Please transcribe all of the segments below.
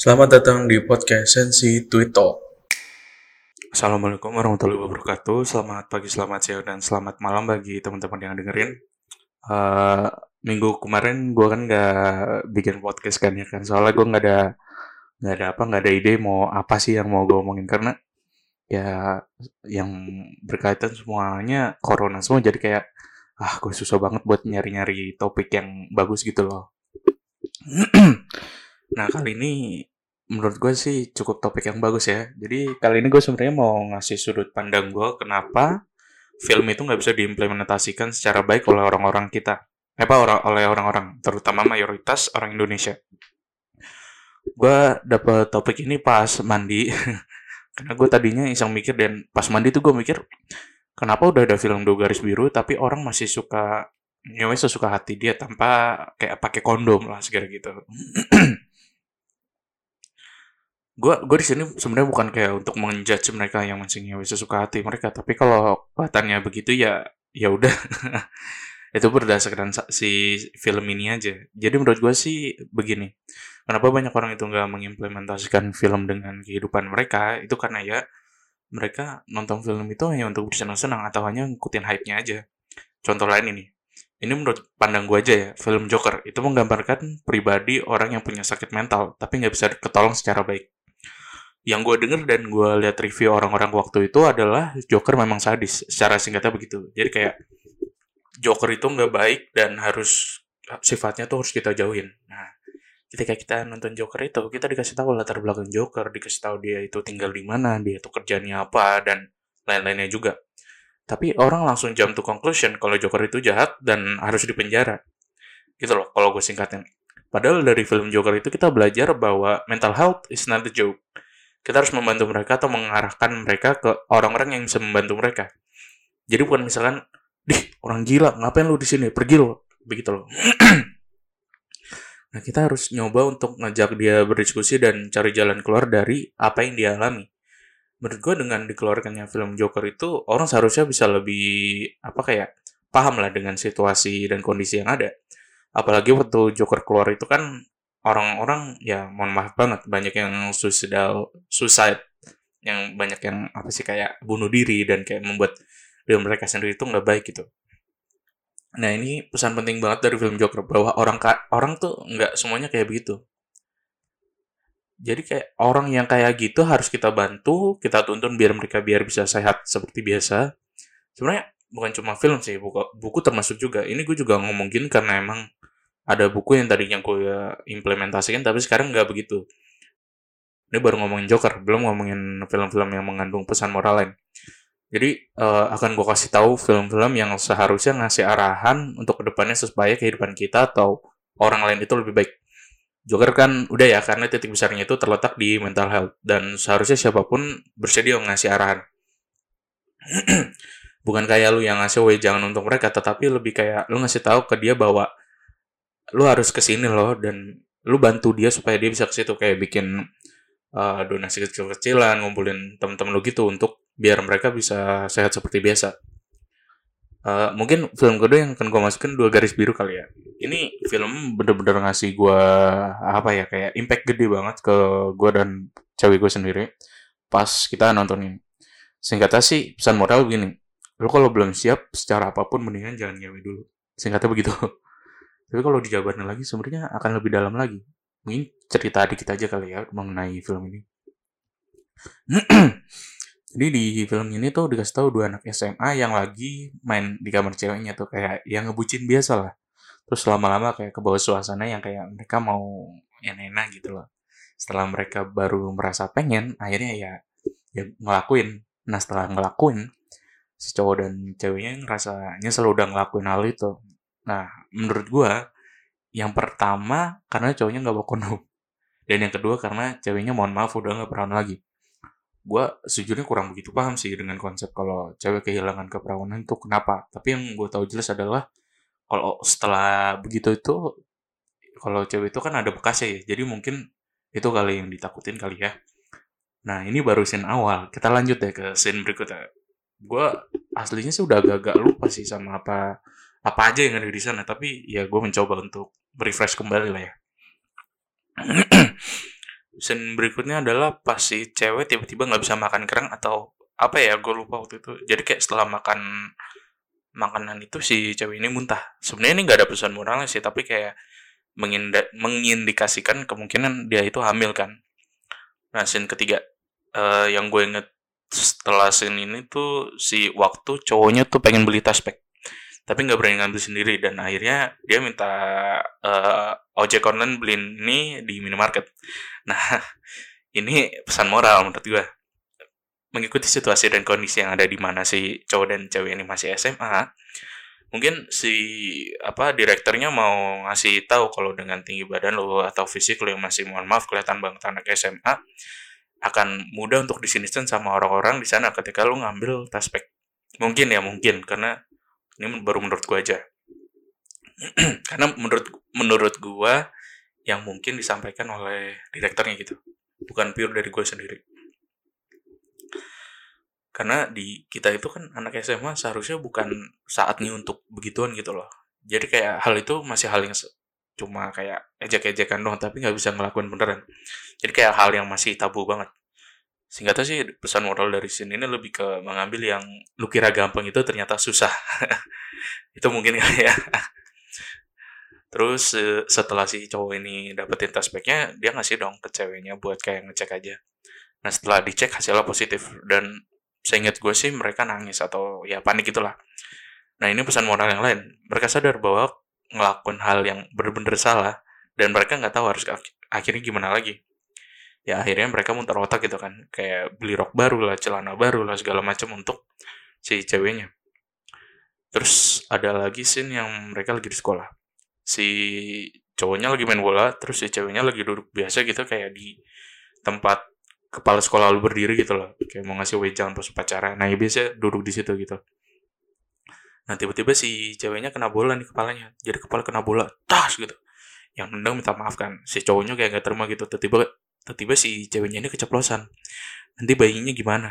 Selamat datang di podcast Sensi Tweet Talk. Assalamualaikum warahmatullahi wabarakatuh. Selamat pagi, selamat siang, dan selamat malam bagi teman-teman yang dengerin. Uh, minggu kemarin gue kan gak bikin podcast kan ya kan, soalnya gue nggak ada nggak ada apa nggak ada ide mau apa sih yang mau gue omongin karena ya yang berkaitan semuanya corona semua jadi kayak ah gue susah banget buat nyari-nyari topik yang bagus gitu loh. nah kali ini menurut gue sih cukup topik yang bagus ya. Jadi kali ini gue sebenarnya mau ngasih sudut pandang gue kenapa film itu nggak bisa diimplementasikan secara baik oleh orang-orang kita. Apa orang oleh orang-orang, terutama mayoritas orang Indonesia. Gue dapet topik ini pas mandi. Karena gue tadinya iseng mikir dan pas mandi tuh gue mikir kenapa udah ada film dua garis biru tapi orang masih suka nyewa sesuka hati dia tanpa kayak pakai kondom lah segala gitu. gue gue di sini sebenarnya bukan kayak untuk menjudge mereka yang mancingnya bisa suka hati mereka tapi kalau kelihatannya begitu ya ya udah. Itu berdasarkan si film ini aja. Jadi menurut gue sih begini kenapa banyak orang itu nggak mengimplementasikan film dengan kehidupan mereka? Itu karena ya mereka nonton film itu hanya untuk bersenang-senang atau hanya ngikutin hype-nya aja. Contoh lain ini ini menurut pandang gue aja ya, film Joker. Itu menggambarkan pribadi orang yang punya sakit mental, tapi nggak bisa ketolong secara baik yang gue denger dan gue lihat review orang-orang waktu itu adalah Joker memang sadis secara singkatnya begitu. Jadi kayak Joker itu nggak baik dan harus sifatnya tuh harus kita jauhin. Nah ketika kita nonton Joker itu kita dikasih tahu latar belakang Joker dikasih tahu dia itu tinggal di mana dia itu kerjanya apa dan lain-lainnya juga. Tapi orang langsung jump to conclusion kalau Joker itu jahat dan harus dipenjara. Gitu loh kalau gue singkatin. Padahal dari film Joker itu kita belajar bahwa mental health is not a joke kita harus membantu mereka atau mengarahkan mereka ke orang-orang yang bisa membantu mereka. Jadi bukan misalkan, dih orang gila, ngapain lu di sini, pergi lo, begitu loh. nah kita harus nyoba untuk ngajak dia berdiskusi dan cari jalan keluar dari apa yang dia alami. Menurut gue dengan dikeluarkannya film Joker itu orang seharusnya bisa lebih apa kayak paham lah dengan situasi dan kondisi yang ada. Apalagi waktu Joker keluar itu kan orang-orang ya mohon maaf banget banyak yang suicidal suicide yang banyak yang apa sih kayak bunuh diri dan kayak membuat diri mereka sendiri itu nggak baik gitu. Nah ini pesan penting banget dari film Joker bahwa orang orang tuh nggak semuanya kayak begitu. Jadi kayak orang yang kayak gitu harus kita bantu, kita tuntun biar mereka biar bisa sehat seperti biasa. Sebenarnya bukan cuma film sih, buku, buku termasuk juga. Ini gue juga ngomongin karena emang ada buku yang tadinya gue implementasikan tapi sekarang nggak begitu. Ini baru ngomongin Joker belum ngomongin film-film yang mengandung pesan moral lain. Jadi uh, akan gue kasih tahu film-film yang seharusnya ngasih arahan untuk ke depannya supaya kehidupan kita atau orang lain itu lebih baik. Joker kan udah ya karena titik besarnya itu terletak di mental health. Dan seharusnya siapa pun bersedia ngasih arahan. Bukan kayak lu yang ngasih way jangan untuk mereka. Tetapi lebih kayak lu ngasih tahu ke dia bahwa lu harus ke sini loh dan lu bantu dia supaya dia bisa ke situ kayak bikin uh, donasi kecil-kecilan, ngumpulin temen-temen lu gitu untuk biar mereka bisa sehat seperti biasa. Uh, mungkin film kedua yang akan gue masukin dua garis biru kali ya. Ini film bener-bener ngasih gue apa ya kayak impact gede banget ke gue dan cewek gue sendiri pas kita nonton ini. Singkatnya sih pesan moral begini, lu kalau belum siap secara apa pun mendingan jangan ngewe dulu. Singkatnya begitu. Tapi kalau dijabarin lagi sebenarnya akan lebih dalam lagi. Mungkin cerita dikit aja kali ya mengenai film ini. Jadi di film ini tuh dikasih tahu dua anak SMA yang lagi main di kamar ceweknya tuh kayak yang ngebucin biasa lah. Terus lama-lama kayak ke bawah suasana yang kayak mereka mau enak gitu loh. Setelah mereka baru merasa pengen, akhirnya ya ya ngelakuin. Nah setelah ngelakuin, si cowok dan ceweknya ngerasa nyesel udah ngelakuin hal itu. Nah, menurut gue, yang pertama karena cowoknya nggak bawa kondom. Dan yang kedua karena ceweknya mohon maaf udah nggak perawan lagi. Gue sejujurnya kurang begitu paham sih dengan konsep kalau cewek kehilangan keperawanan itu kenapa. Tapi yang gue tahu jelas adalah kalau setelah begitu itu kalau cewek itu kan ada bekasnya ya. Jadi mungkin itu kali yang ditakutin kali ya. Nah ini baru scene awal. Kita lanjut ya ke scene berikutnya. Gue aslinya sih udah agak-agak lupa sih sama apa apa aja yang ada di sana tapi ya gue mencoba untuk refresh kembali lah ya. Scene berikutnya adalah pas si cewek tiba-tiba nggak bisa makan kerang atau apa ya gue lupa waktu itu. Jadi kayak setelah makan makanan itu si cewek ini muntah. Sebenarnya ini nggak ada pesan moralnya sih tapi kayak mengindikasikan kemungkinan dia itu hamil kan. Nah scene ketiga uh, yang gue inget setelah scene ini tuh si waktu cowoknya tuh pengen beli tas pack tapi nggak berani ngambil sendiri. Dan akhirnya dia minta uh, ojek online beli ini di minimarket. Nah ini pesan moral menurut gue mengikuti situasi dan kondisi yang ada di mana si cowok dan cewek ini masih SMA mungkin si apa direkturnya mau ngasih tahu kalau dengan tinggi badan lo atau fisik lo yang masih mohon maaf kelihatan banget anak SMA akan mudah untuk disinisten sama orang-orang di sana ketika lo ngambil tas pack mungkin ya mungkin. Karena ini baru menurut gua aja. Karena menurut menurut gua yang mungkin disampaikan oleh direkturnya gitu. Bukan pure dari gue sendiri. Karena di kita itu kan anak SMA seharusnya bukan saatnya untuk begituan gitu loh. Jadi kayak hal itu masih hal yang cuma kayak ejek-ejekan doang tapi nggak bisa ngelakuin beneran. Jadi kayak hal yang masih tabu banget singkatnya sih pesan moral dari sini ini lebih ke mengambil yang lu kira gampang itu ternyata susah. Itu mungkin kayak terus setelah si cowok ini dapetin bagnya dia ngasih dong ke ceweknya buat kayak ngecek aja. Nah setelah dicek hasilnya positif. Dan seingat gue sih mereka nangis atau ya panik itulah nah ini pesan moral yang lain. Mereka sadar bahwa ngelakuin hal yang bener-bener salah dan mereka nggak tahu harus akhirnya gimana lagi ya akhirnya mereka muter otak gitu kan. Kayak beli rok baru lah celana baru lah segala macam untuk si ceweknya. Terus ada lagi scene yang mereka lagi di sekolah. Si cowoknya lagi main bola terus si ceweknya lagi duduk biasa gitu kayak di tempat kepala sekolah lu berdiri gitu loh. Kayak mau ngasih wejangan pas upacara nah ya biasa duduk di situ gitu. Nah tiba-tiba si ceweknya kena bola nih kepalanya. Jadi kepala kena bola tas gitu. Yang nendang minta maaf kan. Si cowoknya kayak gak terima gitu. Tiba-tiba tiba-tiba si ceweknya ini keceplosan nanti bayinya gimana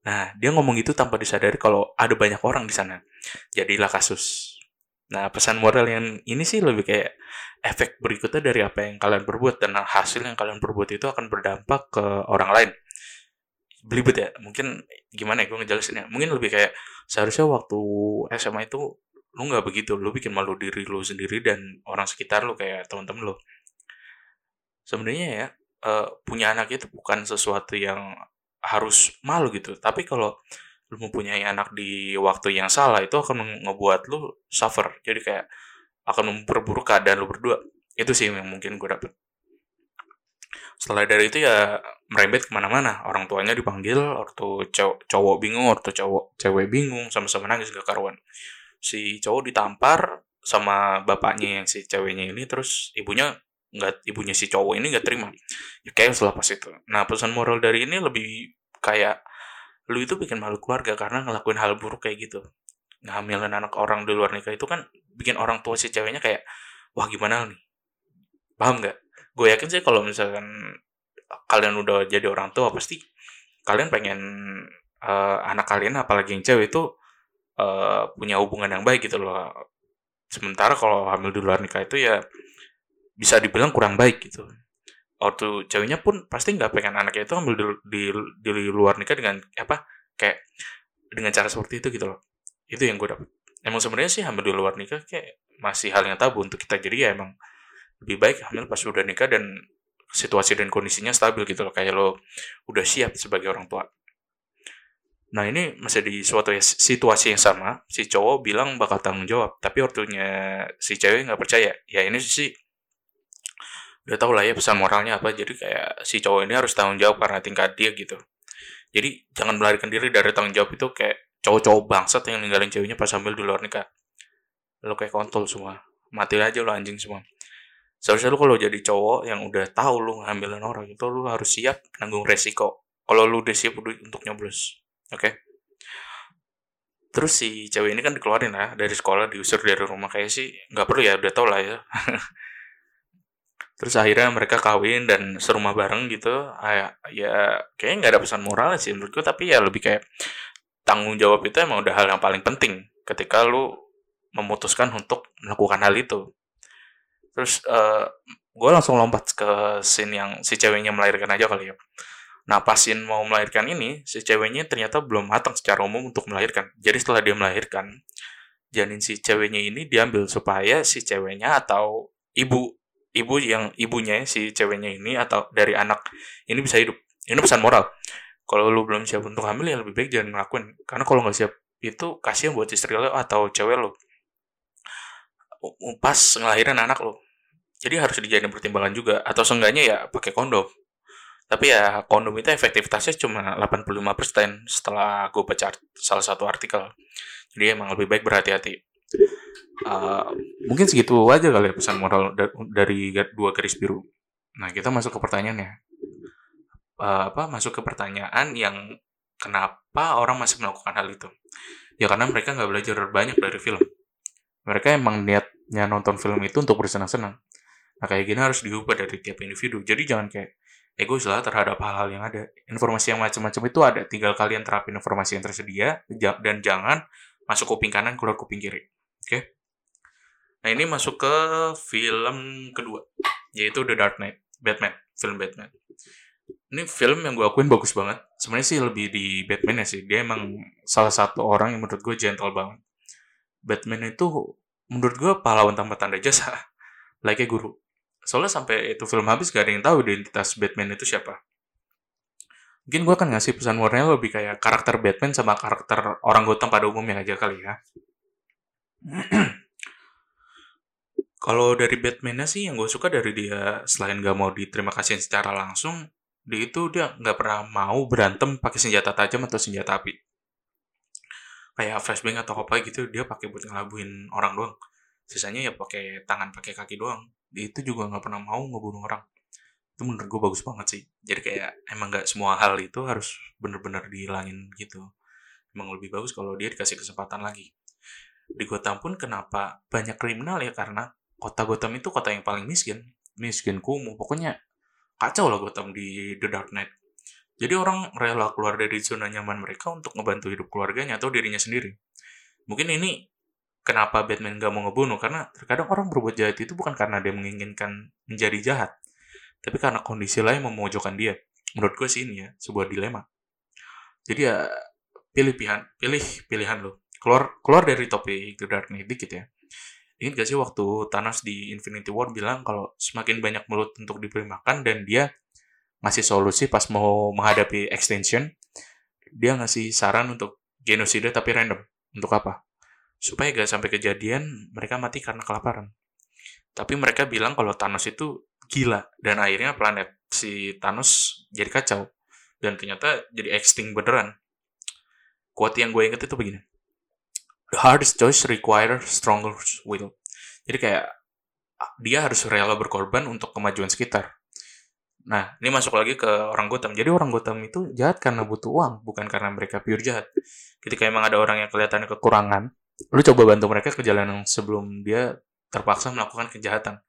nah dia ngomong gitu tanpa disadari kalau ada banyak orang di sana jadilah kasus Nah, pesan moral yang ini sih lebih kayak efek berikutnya dari apa yang kalian perbuat dan hasil yang kalian perbuat itu akan berdampak ke orang lain. Belibet ya, mungkin gimana ya gue ngejelasinnya. Mungkin lebih kayak seharusnya waktu SMA itu lu nggak begitu, lu bikin malu diri lu sendiri dan orang sekitar lu kayak teman-teman lu. Sebenarnya ya uh, punya anak itu bukan sesuatu yang harus malu gitu, tapi kalau lu mempunyai anak di waktu yang salah itu akan ngebuat lu suffer. Jadi kayak akan memperburuk keadaan lu berdua. Itu sih yang mungkin gue dapet. Setelah dari itu ya merembet ke mana-mana. Orang tuanya dipanggil waktu cowok, cowok bingung waktu cowok cewek bingung sama-sama nangis gak karuan. Si cowok ditampar sama bapaknya yang si ceweknya ini terus ibunya nggak ibunya si cowok ini nggak terima. Ya kayak setelah pas itu. Nah pesan moral dari ini lebih kayak lu itu bikin malu keluarga karena ngelakuin hal buruk kayak gitu. Ngambilin anak orang di luar nikah itu kan bikin orang tua si ceweknya kayak wah gimana nih? Paham nggak? Gue yakin sih kalau misalkan kalian udah jadi orang tua pasti kalian pengen uh, anak kalian apalagi yang cewek itu uh, punya hubungan yang baik gitu loh. Sementara kalau hamil di luar nikah itu ya bisa dibilang kurang baik gitu. Waktu ceweknya pun pasti nggak pengen anaknya itu ambil di, di, di luar nikah dengan apa kayak dengan cara seperti itu gitu loh. Itu yang gue dapet. Emang sebenarnya sih hamil di luar nikah kayak masih hal yang tabu untuk kita. Jadi ya emang lebih baik hamil pas udah nikah dan situasi dan kondisinya stabil gitu loh. Kayak lo udah siap sebagai orang tua. Nah ini masih di suatu situasi yang sama si cowok bilang bakal tanggung jawab tapi waktunya si cewek nggak percaya. Ya ini sih udah tau lah ya pesan moralnya apa. Jadi kayak si cowok ini harus tanggung jawab karena tingkat dia gitu. Jadi jangan melarikan diri dari tanggung jawab itu kayak cowok-cowok bangsat yang ninggalin ceweknya pas sambil di luar nikah. Lo kayak kontol semua. Mati aja lo anjing semua. Seharusnya lo kalau jadi cowok yang udah tahu lo ngambilin orang itu lo harus siap nanggung resiko. Kalau lo udah siap untuk nyoblos oke? Okay? terus si cewek ini kan dikeluarin lah dari sekolah diusir dari rumah. Kayak sih nggak perlu ya udah tau lah ya terus akhirnya mereka kawin dan serumah bareng gitu. Ya, ya kayaknya nggak ada pesan moral sih menurutku tapi ya lebih kayak tanggung jawab itu emang udah hal yang paling penting ketika lu memutuskan untuk melakukan hal itu. Terus uh, gue langsung lompat ke scene yang si ceweknya melahirkan aja kali ya. Nah pas scene mau melahirkan ini si ceweknya ternyata belum matang secara umum untuk melahirkan. Jadi setelah dia melahirkan janin si ceweknya ini diambil supaya si ceweknya atau ibu ibu yang ibunya si ceweknya ini atau dari anak ini bisa hidup. Ini pesan moral. Kalau lu belum siap untuk hamil ya lebih baik jangan ngelakuin. Karena kalau nggak siap itu kasihan buat istri lo atau cewek lo. Pas ngelahirin anak lo. Jadi harus dijadiin pertimbangan juga. Atau seenggaknya ya pakai kondom. Tapi ya kondom itu efektivitasnya cuma 85% setelah gue baca salah satu artikel. Jadi emang lebih baik berhati-hati mungkin segitu aja kali ya pesan moral dari dua garis biru. Nah kita masuk ke pertanyaannya uh, apa masuk ke pertanyaan yang kenapa orang masih melakukan hal itu? Ya karena mereka nggak belajar banyak dari film. Mereka emang niatnya nonton film itu untuk bersenang-senang. Nah kayak gini harus diubah dari tiap individu. Jadi jangan kayak egois lah terhadap hal-hal yang ada. Informasi yang macam-macam itu ada. Tinggal kalian terapin informasi yang tersedia dan jangan masuk kuping kanan keluar kuping kiri. Oke? okay? Nah ini masuk ke film kedua yaitu The Dark Knight Batman film Batman. Ini film yang gue akuin bagus banget. Sebenarnya sih lebih di Batman ya sih. Dia emang salah satu orang yang menurut gue gentle banget. Batman itu menurut gue pahlawan tanpa tanda jasa. Like guru. Soalnya sampai itu film habis gak ada yang tahu identitas Batman itu siapa. Mungkin gue akan ngasih pesan warnanya lebih kayak karakter Batman sama karakter orang Gotham pada umumnya aja kali ya. Kalau dari Batman-nya sih yang gue suka dari dia selain gak mau diterima kasih secara langsung, di itu dia nggak pernah mau berantem pakai senjata tajam atau senjata api. Kayak flashbang atau apa gitu dia pakai buat ngelabuin orang doang. Sisanya ya pakai tangan pakai kaki doang. Di itu juga nggak pernah mau ngebunuh orang itu menurut gue bagus banget sih jadi kayak emang nggak semua hal itu harus bener-bener dihilangin gitu emang lebih bagus kalau dia dikasih kesempatan lagi di Gotham pun kenapa banyak kriminal ya karena kota Gotham itu kota yang paling miskin. Miskin kumuh. Pokoknya kacau lah Gotham di The Dark Knight. Jadi orang rela keluar dari zona nyaman mereka untuk ngebantu hidup keluarganya atau dirinya sendiri. Mungkin ini kenapa Batman gak mau ngebunuh? Karena terkadang orang berbuat jahat itu bukan karena dia menginginkan menjadi jahat tapi karena kondisi lain memojokkan dia. Menurut gue sih ini ya sebuah dilema. Jadi ya pilih pilihan pilih pilihan lo. Keluar keluar dari topik The Dark Knight dikit ya Ingat gak sih waktu Thanos di Infinity War bilang kalau semakin banyak mulut untuk diberi makan dan dia ngasih solusi pas mau menghadapi extension, dia ngasih saran untuk genosida tapi random. Untuk apa? Supaya gak sampai kejadian mereka mati karena kelaparan. Tapi mereka bilang kalau Thanos itu gila dan akhirnya planet si Thanos jadi kacau dan ternyata jadi extinct beneran quote yang gue inget itu begini the hardest choice require stronger will. Jadi kayak dia harus rela berkorban untuk kemajuan sekitar. Nah ini masuk lagi ke orang Gotham. Jadi orang Gotham itu jahat karena butuh uang bukan karena mereka pure jahat. Ketika emang ada orang yang kelihatannya kekurangan lu coba bantu mereka ke jalan yang sebelum dia terpaksa melakukan kejahatan.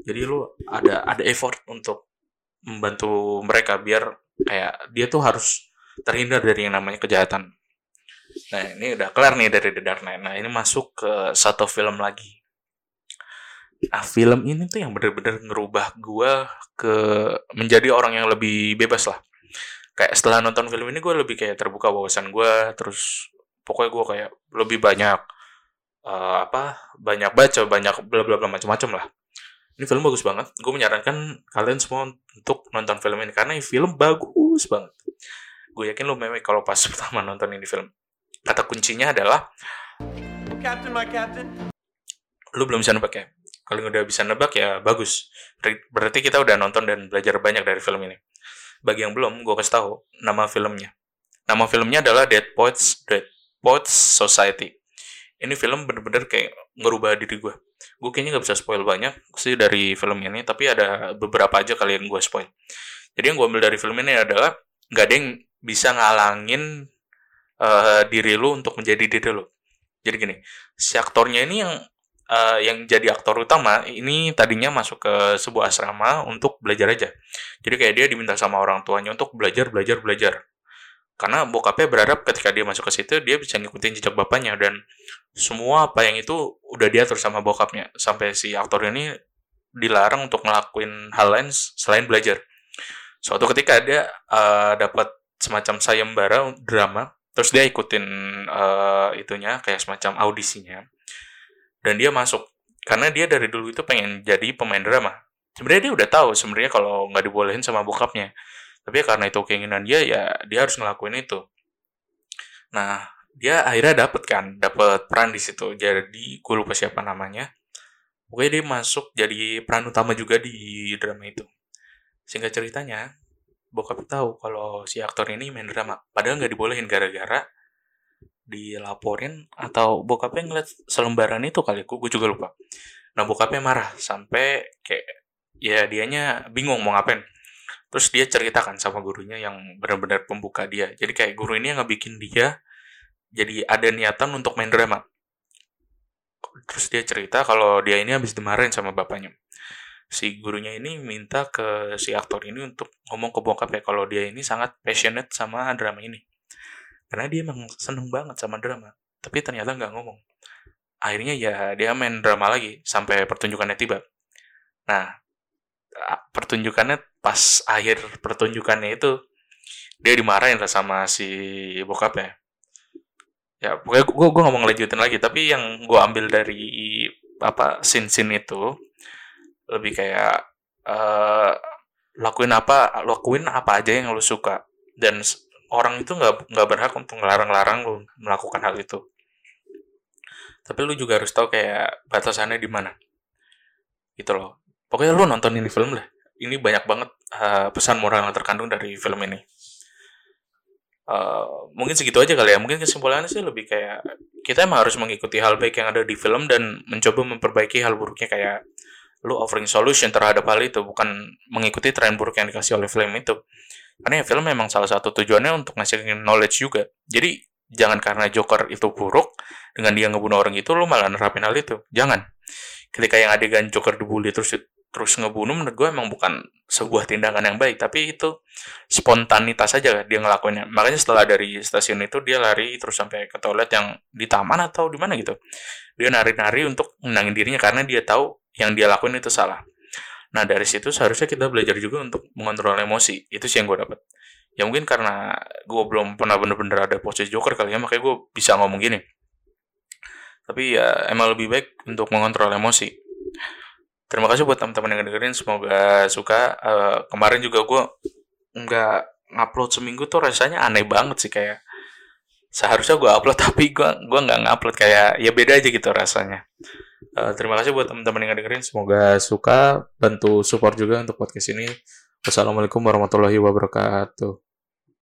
Jadi lu ada ada effort untuk membantu mereka biar kayak dia tuh harus terhindar dari yang namanya kejahatan nah ini udah kelar nih dari The Dark Knight nah ini masuk ke satu film lagi nah film ini tuh yang bener-bener ngerubah gue ke menjadi orang yang lebih bebas lah kayak setelah nonton film ini gue lebih kayak terbuka wawasan gue terus pokoknya gue kayak lebih banyak uh, apa banyak baca banyak bla bla bla macam-macam lah ini film bagus banget. Gue menyarankan kalian semua untuk nonton film ini karena ini film bagus banget. Gue yakin lo mewek kalau pas pertama nonton ini film. Kata kuncinya adalah Captain, my captain. Lu belum bisa nebak ya? Kalau udah bisa nebak ya bagus. Berarti kita udah nonton dan belajar banyak dari film ini. Bagi yang belum, gue kasih tahu nama filmnya. Nama filmnya adalah Dead Poets Dead Poets Society. Ini film bener-bener kayak ngerubah diri gue gue kayaknya nggak bisa spoil banyak sih dari film ini tapi ada beberapa aja kalian gue spoil jadi yang gue ambil dari film ini adalah nggak ada yang bisa ngalangin uh, diri lu untuk menjadi diri lu. Jadi gini si aktornya ini yang uh, yang jadi aktor utama ini tadinya masuk ke sebuah asrama untuk belajar aja. Jadi kayak dia diminta sama orang tuanya untuk belajar belajar belajar. Karena bokapnya berharap ketika dia masuk ke situ dia bisa ngikutin jejak bapaknya dan semua apa yang itu udah diatur sama bokapnya. Sampai si aktor ini dilarang untuk ngelakuin hal lain selain belajar. Suatu ketika dia uh, dapat semacam sayembara drama, terus dia ikutin uh, itunya kayak semacam audisinya, dan dia masuk karena dia dari dulu itu pengen jadi pemain drama. Sebenarnya dia udah tahu sebenarnya kalau nggak dibolehin sama bokapnya, tapi karena itu keinginan dia ya dia harus ngelakuin itu. Nah dia akhirnya dapet kan, dapet peran di situ. Jadi gue lupa siapa namanya. Pokoknya dia masuk jadi peran utama juga di drama itu. Singkat ceritanya, bokap tahu kalau si aktor ini main drama. Padahal nggak dibolehin gara-gara dilaporin atau bokapnya ngeliat selembaran itu kali. Gue juga lupa. Nah bokapnya marah sampai kayak ya dianya bingung mau ngapain. Terus dia ceritakan sama gurunya yang benar-benar pembuka dia. Jadi kayak guru ini yang ngebikin dia jadi ada niatan untuk main drama. Terus dia cerita kalau dia ini habis dimarahin sama bapaknya si gurunya ini minta ke si aktor ini untuk ngomong ke bokapnya kalau dia ini sangat passionate sama drama ini. Karena dia emang seneng banget sama drama tapi ternyata nggak ngomong. Akhirnya ya dia main drama lagi sampai pertunjukannya tiba. Nah pertunjukannya pas akhir pertunjukannya itu dia dimarahin lah sama si bokapnya. Ya pokoknya gue ngomong lanjutin lagi tapi yang gue ambil dari apa sin sin itu lebih kayak uh, lakuin apa lakuin apa aja yang lo suka. Dan orang itu nggak nggak berhak untuk ngelarang-larang lu melakukan hal itu. Tapi lu juga harus tahu kayak batasannya di mana. Gitu loh. Pokoknya lu nonton ini film lah. Ini banyak banget uh, pesan moral yang terkandung dari film ini. Uh, mungkin segitu aja kali ya. Mungkin kesimpulannya sih lebih kayak kita emang harus mengikuti hal baik yang ada di film dan mencoba memperbaiki hal buruknya kayak lu offering solution terhadap hal itu bukan mengikuti tren buruk yang dikasih oleh film itu. Karena ya film memang salah satu tujuannya untuk ngasih knowledge juga. Jadi jangan karena Joker itu buruk dengan dia ngebunuh orang itu lo malah nerapin hal itu. Jangan. Ketika yang adegan Joker dibully terus terus ngebunuh menurut gue emang bukan sebuah tindakan yang baik. Tapi itu spontanitas aja dia ngelakuinnya. Makanya setelah dari stasiun itu dia lari terus sampai ke toilet yang di taman atau di mana gitu. Dia nari-nari untuk menangin dirinya karena dia tahu yang dia lakuin itu salah Nah dari situ seharusnya kita belajar juga untuk mengontrol emosi. Itu sih yang gue dapat. Ya mungkin karena gue belum pernah bener-bener ada posisi joker kali ya, makanya gue bisa ngomong gini. Tapi ya emang lebih baik untuk mengontrol emosi. Terima kasih buat teman-teman yang dengerin, semoga suka. Uh, kemarin juga gue nggak ngupload seminggu tuh rasanya aneh banget sih kayak seharusnya gue upload tapi gue gua nggak ngupload kayak ya beda aja gitu rasanya Uh, terima kasih buat teman-teman yang dengerin. Semoga suka. Bantu support juga untuk podcast ini. Wassalamualaikum warahmatullahi wabarakatuh.